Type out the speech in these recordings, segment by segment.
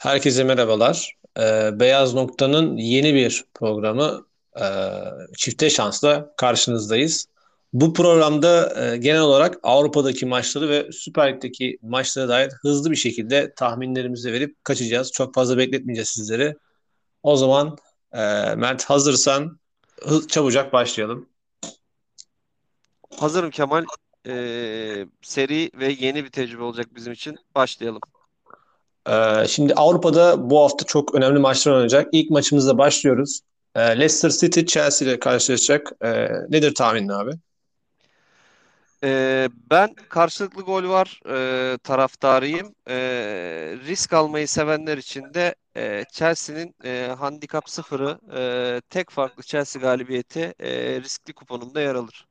Herkese merhabalar. Ee, Beyaz Nokta'nın yeni bir programı e, Çifte Şans'la karşınızdayız. Bu programda e, genel olarak Avrupa'daki maçları ve Süper Lig'deki maçlara dair hızlı bir şekilde tahminlerimizi verip kaçacağız. Çok fazla bekletmeyeceğiz sizleri. O zaman e, Mert hazırsan çabucak başlayalım. Hazırım Kemal. Ee, seri ve yeni bir tecrübe olacak bizim için. Başlayalım. Ee, şimdi Avrupa'da bu hafta çok önemli maçlar oynanacak. İlk maçımızla başlıyoruz. Ee, Leicester City Chelsea ile karşılaşacak. Ee, nedir tahminin abi? Ee, ben karşılıklı gol var e, taraftarıyım. E, risk almayı sevenler için de e, Chelsea'nin e, handikap sıfırı e, tek farklı Chelsea galibiyeti e, riskli kuponumda yer alır.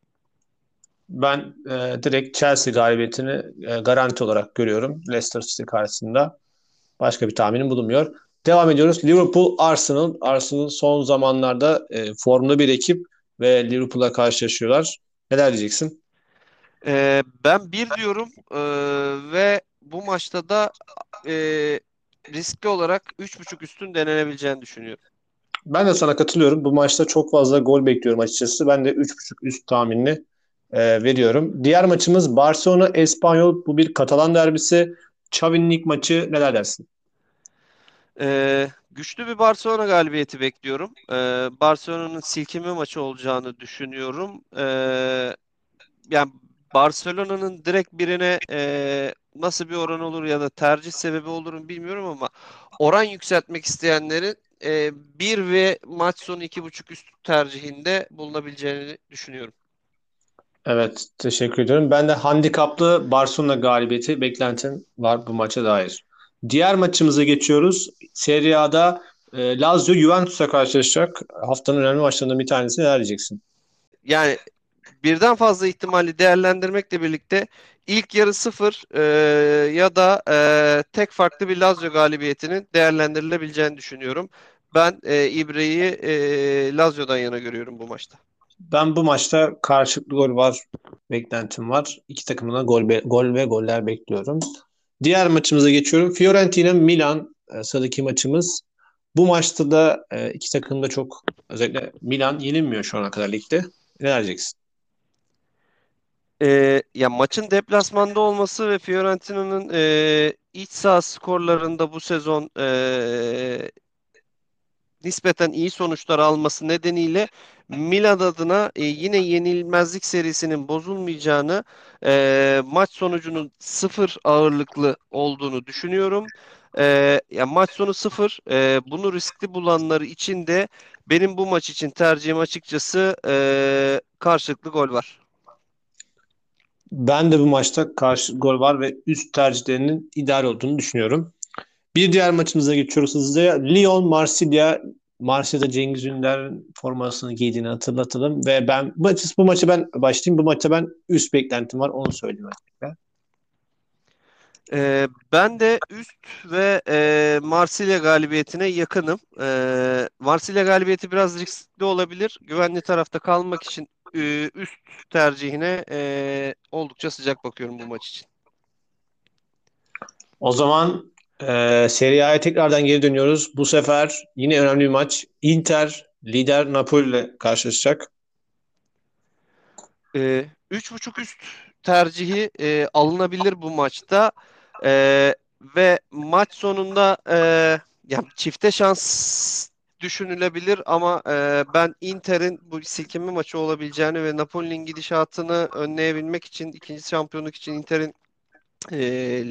Ben e, direkt Chelsea galibiyetini e, garanti olarak görüyorum Leicester City karşısında. Başka bir tahminim bulunmuyor. Devam ediyoruz. Liverpool Arsenal. Arsenal son zamanlarda e, formda bir ekip ve Liverpool'a karşılaşıyorlar. Neler diyeceksin? E, ben bir diyorum e, ve bu maçta da e, riskli olarak 3.5 üstün denenebileceğini düşünüyorum. Ben de sana katılıyorum. Bu maçta çok fazla gol bekliyorum açıkçası. Ben de 3.5 üst tahminini e, veriyorum. Diğer maçımız Barcelona Espanyol. Bu bir Katalan derbisi. Xavi'nin ilk maçı neler dersin? Ee, güçlü bir Barcelona galibiyeti bekliyorum. Ee, Barcelona'nın silkimi maçı olacağını düşünüyorum. Ee, yani Barcelona'nın direkt birine e, nasıl bir oran olur ya da tercih sebebi olur bilmiyorum ama oran yükseltmek isteyenlerin e, bir ve maç sonu iki buçuk üst tercihinde bulunabileceğini düşünüyorum. Evet, teşekkür ediyorum. Ben de handikaplı Barcelona galibiyeti beklentim var bu maça dair. Diğer maçımıza geçiyoruz. Serie A'da e, Lazio Juventus'a karşılaşacak. Haftanın önemli maçlarından bir tanesi neler diyeceksin? Yani birden fazla ihtimali değerlendirmekle birlikte ilk yarı sıfır e, ya da e, tek farklı bir Lazio galibiyetinin değerlendirilebileceğini düşünüyorum. Ben e, İbre'yi e, Lazio'dan yana görüyorum bu maçta. Ben bu maçta karşılıklı gol var beklentim var. İki takımına gol, be, gol ve goller bekliyorum. Diğer maçımıza geçiyorum. Fiorentina Milan e, sıradaki maçımız. Bu maçta da e, iki takım da çok özellikle Milan yenilmiyor şu ana kadar ligde. Ne diyeceksin? E, ya maçın deplasmanda olması ve Fiorentina'nın e, iç saha skorlarında bu sezon e, nispeten iyi sonuçlar alması nedeniyle Milan adına e, yine yenilmezlik serisinin bozulmayacağını, e, maç sonucunun sıfır ağırlıklı olduğunu düşünüyorum. E, ya maç sonu sıfır. E, bunu riskli bulanları için de benim bu maç için tercihim açıkçası e, karşılıklı gol var. Ben de bu maçta karşı gol var ve üst tercihlerinin ideal olduğunu düşünüyorum. Bir diğer maçımıza geçiyoruz hızlıca. Lyon Marsilya Marsilya'da Cengiz Ünder formasını giydiğini hatırlatalım ve ben bu maçı, bu maçı ben başlayayım. Bu maçta ben üst beklentim var. Onu söyleyeyim açıkçası. Ee, ben de üst ve e, Marsilya galibiyetine yakınım. E, Marsilya galibiyeti biraz riskli olabilir. Güvenli tarafta kalmak için e, üst tercihine e, oldukça sıcak bakıyorum bu maç için. O zaman e, Serie A'ya tekrardan geri dönüyoruz. Bu sefer yine önemli bir maç. Inter lider Napoli ile karşılaşacak. E, üç buçuk üst tercihi e, alınabilir bu maçta. E, ve maç sonunda e, yani çifte şans düşünülebilir ama e, ben Inter'in bu silkinme maçı olabileceğini ve Napoli'nin gidişatını önleyebilmek için ikinci şampiyonluk için Inter'in e,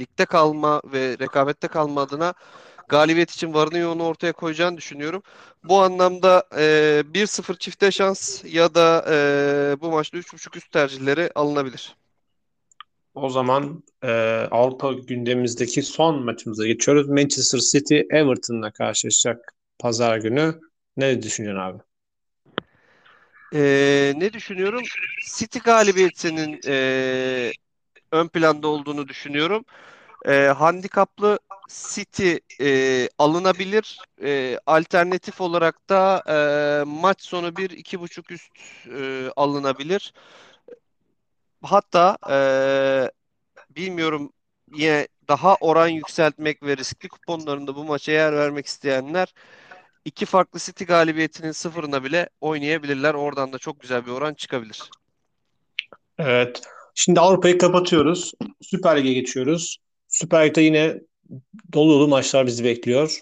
ligde kalma ve rekabette kalma adına galibiyet için varını yoğunu ortaya koyacağını düşünüyorum. Bu anlamda e, 1-0 çifte şans ya da e, bu maçta 3.5 üst tercihleri alınabilir. O zaman e, Avrupa gündemimizdeki son maçımıza geçiyoruz. Manchester City Everton'la karşılaşacak pazar günü. Ne düşünüyorsun abi? Ee, ne düşünüyorum? City galibiyetinin e, ön planda olduğunu düşünüyorum. E, handikaplı City e, alınabilir. E, alternatif olarak da e, maç sonu bir iki buçuk üst e, alınabilir. Hatta e, bilmiyorum yine daha oran yükseltmek ve riskli kuponlarında bu maça yer vermek isteyenler iki farklı City galibiyetinin sıfırına bile oynayabilirler. Oradan da çok güzel bir oran çıkabilir. Evet. Şimdi Avrupa'yı kapatıyoruz. Süper Lig'e geçiyoruz. Süper Lig'de yine dolu dolu maçlar bizi bekliyor.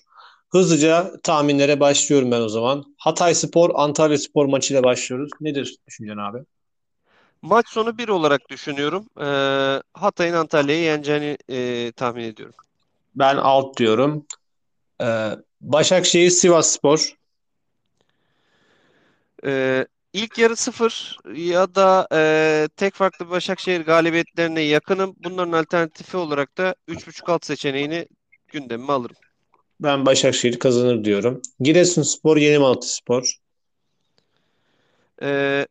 Hızlıca tahminlere başlıyorum ben o zaman. Hatay Spor, Antalya Spor maçıyla başlıyoruz. Nedir düşüncen abi? Maç sonu bir olarak düşünüyorum. Ee, Hatay'ın Antalya'yı yeneceğini e, tahmin ediyorum. Ben alt diyorum. Ee, Başakşehir, Sivas Spor. Ee, ilk yarı sıfır ya da e, tek farklı Başakşehir galibiyetlerine yakınım. Bunların alternatifi olarak da 3.5 alt seçeneğini gündemime alırım. Ben Başakşehir kazanır diyorum. Giresunspor, Yeni Malatya Spor. Ee,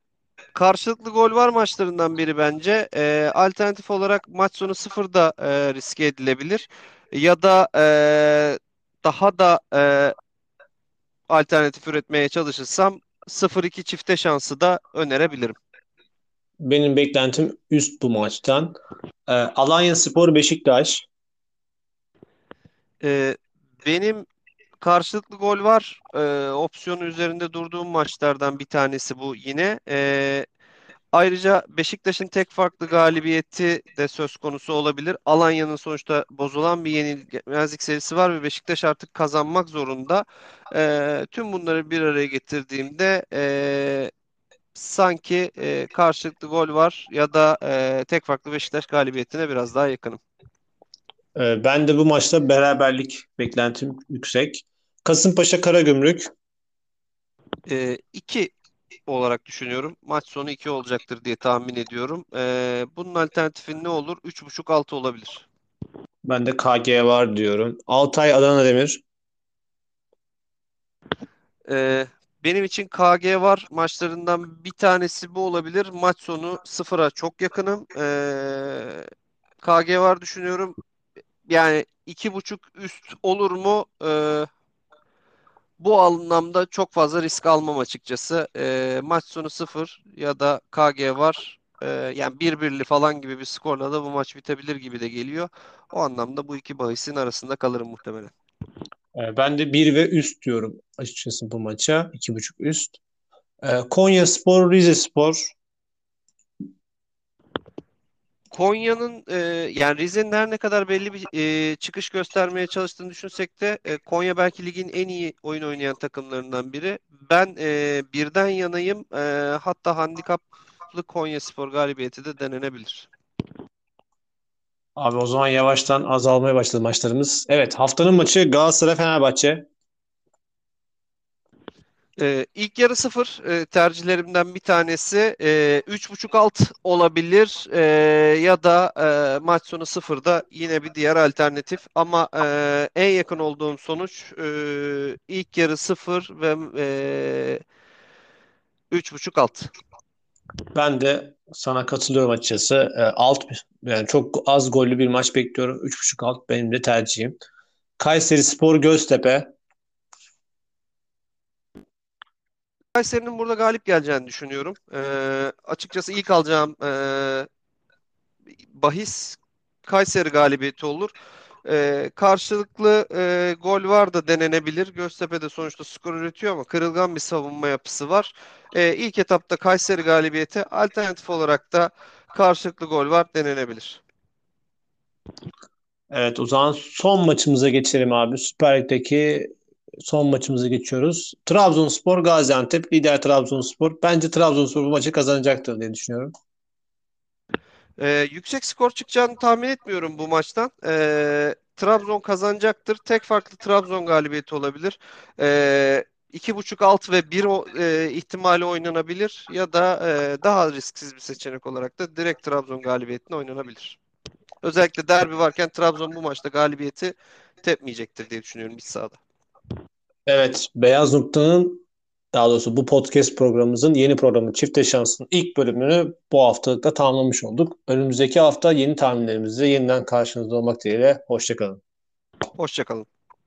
karşılıklı gol var maçlarından biri bence. Ee, alternatif olarak maç sonu sıfırda e, riske edilebilir. Ya da e, daha da e, alternatif üretmeye çalışırsam 0-2 çifte şansı da önerebilirim. Benim beklentim üst bu maçtan. Ee, Alanya Spor, Beşiktaş. Ee, benim karşılıklı gol var. Ee, opsiyonu üzerinde durduğum maçlardan bir tanesi bu yine. Ee, ayrıca Beşiktaş'ın tek farklı galibiyeti de söz konusu olabilir. Alanya'nın sonuçta bozulan bir yenilmezlik serisi var ve Beşiktaş artık kazanmak zorunda. Ee, tüm bunları bir araya getirdiğimde e, sanki e, karşılıklı gol var ya da e, tek farklı Beşiktaş galibiyetine biraz daha yakınım. Ee, ben de bu maçta beraberlik beklentim yüksek. Kasımpaşa Karagümrük. 2 olarak düşünüyorum. Maç sonu 2 olacaktır diye tahmin ediyorum. Ee, bunun alternatifi ne olur? 3.5 6 olabilir. Ben de KG var diyorum. Altay Adana Demir. Ee, benim için KG var maçlarından bir tanesi bu olabilir. Maç sonu 0'a çok yakınım. Ee, KG var düşünüyorum. Yani 2.5 üst olur mu? Ee, bu anlamda çok fazla risk almam açıkçası. E, maç sonu 0 ya da KG var. E, yani 1-1'li falan gibi bir skorla da bu maç bitebilir gibi de geliyor. O anlamda bu iki bahisin arasında kalırım muhtemelen. E, ben de 1 ve üst diyorum açıkçası bu maça. 2.5 üst. Konya Spor, Rize Spor. Konya'nın e, yani Rize'nin her ne kadar belli bir e, çıkış göstermeye çalıştığını düşünsek de e, Konya belki ligin en iyi oyun oynayan takımlarından biri. Ben e, birden yanayım. E, hatta handikaplı Konya Spor galibiyeti de denenebilir. Abi o zaman yavaştan azalmaya başladı maçlarımız. Evet haftanın maçı Galatasaray Fenerbahçe. Ee, ilk yarı sıfır e, tercihlerimden bir tanesi e, üç buçuk alt olabilir e, ya da e, maç sonu sıfırda yine bir diğer alternatif ama e, en yakın olduğum sonuç e, ilk yarı sıfır ve e, üç buçuk alt. Ben de sana katılıyorum açıkçası. E, alt yani çok az gollü bir maç bekliyorum. 3.5 alt benim de tercihim. Kayseri Spor Göztepe. Kayseri'nin burada galip geleceğini düşünüyorum. E, açıkçası ilk alacağım e, bahis Kayseri galibiyeti olur. E, karşılıklı e, gol var da denenebilir. Göztepe de sonuçta skor üretiyor ama kırılgan bir savunma yapısı var. E, ilk etapta Kayseri galibiyeti alternatif olarak da karşılıklı gol var denenebilir. Evet o zaman son maçımıza geçelim abi. Süper Lig'deki son maçımıza geçiyoruz. Trabzonspor Gaziantep lider Trabzonspor. Bence Trabzonspor bu maçı kazanacaktır diye düşünüyorum. Ee, yüksek skor çıkacağını tahmin etmiyorum bu maçtan. Ee, Trabzon kazanacaktır. Tek farklı Trabzon galibiyeti olabilir. Ee, iki buçuk alt ve bir e, ihtimali oynanabilir ya da e, daha risksiz bir seçenek olarak da direkt Trabzon galibiyetine oynanabilir. Özellikle derbi varken Trabzon bu maçta galibiyeti tepmeyecektir diye düşünüyorum iç sahada. Evet, Beyaz Nokta'nın daha doğrusu bu podcast programımızın yeni programı Çifte Şans'ın ilk bölümünü bu haftalıkta tamamlamış olduk. Önümüzdeki hafta yeni tahminlerimizle yeniden karşınızda olmak dileğiyle. Hoşçakalın. Hoşçakalın.